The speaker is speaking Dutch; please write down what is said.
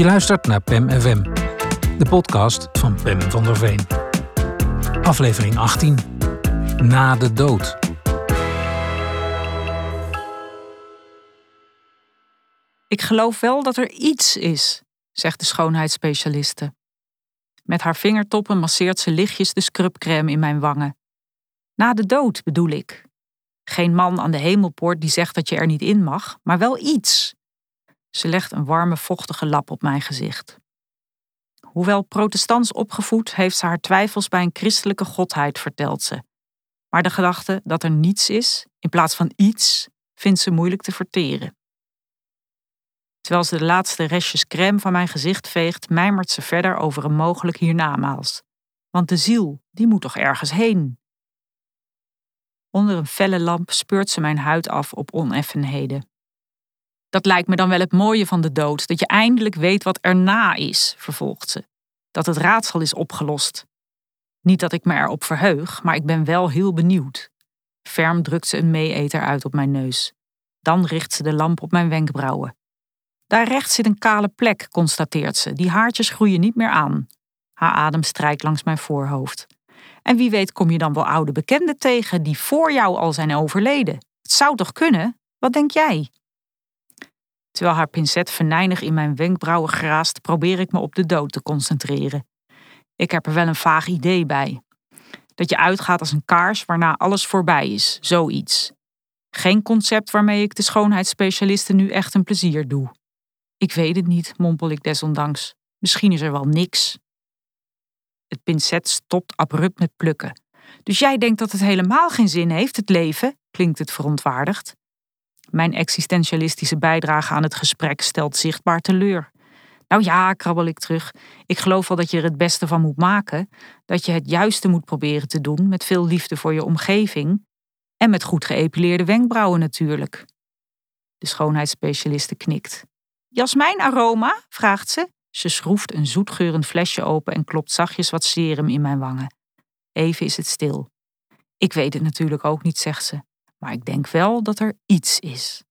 Je luistert naar PEM FM, de podcast van Pem van der Veen. Aflevering 18. Na de dood. Ik geloof wel dat er iets is, zegt de schoonheidsspecialiste. Met haar vingertoppen masseert ze lichtjes de scrubcrème in mijn wangen. Na de dood bedoel ik. Geen man aan de hemelpoort die zegt dat je er niet in mag, maar wel iets. Ze legt een warme, vochtige lap op mijn gezicht. Hoewel protestants opgevoed, heeft ze haar twijfels bij een christelijke godheid, vertelt ze. Maar de gedachte dat er niets is, in plaats van iets, vindt ze moeilijk te verteren. Terwijl ze de laatste restjes crème van mijn gezicht veegt, mijmert ze verder over een mogelijk hiernamaals. Want de ziel, die moet toch ergens heen? Onder een felle lamp speurt ze mijn huid af op oneffenheden. Dat lijkt me dan wel het mooie van de dood, dat je eindelijk weet wat erna is, vervolgt ze. Dat het raadsel is opgelost. Niet dat ik me erop verheug, maar ik ben wel heel benieuwd. Ferm drukt ze een meeeter uit op mijn neus. Dan richt ze de lamp op mijn wenkbrauwen. Daar rechts zit een kale plek, constateert ze. Die haartjes groeien niet meer aan. Haar adem strijkt langs mijn voorhoofd. En wie weet kom je dan wel oude bekenden tegen die voor jou al zijn overleden. Het zou toch kunnen? Wat denk jij? Terwijl haar pincet venijnig in mijn wenkbrauwen graast, probeer ik me op de dood te concentreren. Ik heb er wel een vaag idee bij. Dat je uitgaat als een kaars waarna alles voorbij is, zoiets. Geen concept waarmee ik de schoonheidsspecialisten nu echt een plezier doe. Ik weet het niet, mompel ik desondanks. Misschien is er wel niks. Het pincet stopt abrupt met plukken. Dus jij denkt dat het helemaal geen zin heeft, het leven? klinkt het verontwaardigd. Mijn existentialistische bijdrage aan het gesprek stelt zichtbaar teleur. Nou ja, krabbel ik terug. Ik geloof wel dat je er het beste van moet maken. Dat je het juiste moet proberen te doen met veel liefde voor je omgeving. En met goed geëpileerde wenkbrauwen natuurlijk. De schoonheidsspecialiste knikt. Jasmijnaroma? vraagt ze. Ze schroeft een zoetgeurend flesje open en klopt zachtjes wat serum in mijn wangen. Even is het stil. Ik weet het natuurlijk ook niet, zegt ze. Maar ik denk wel dat er iets is.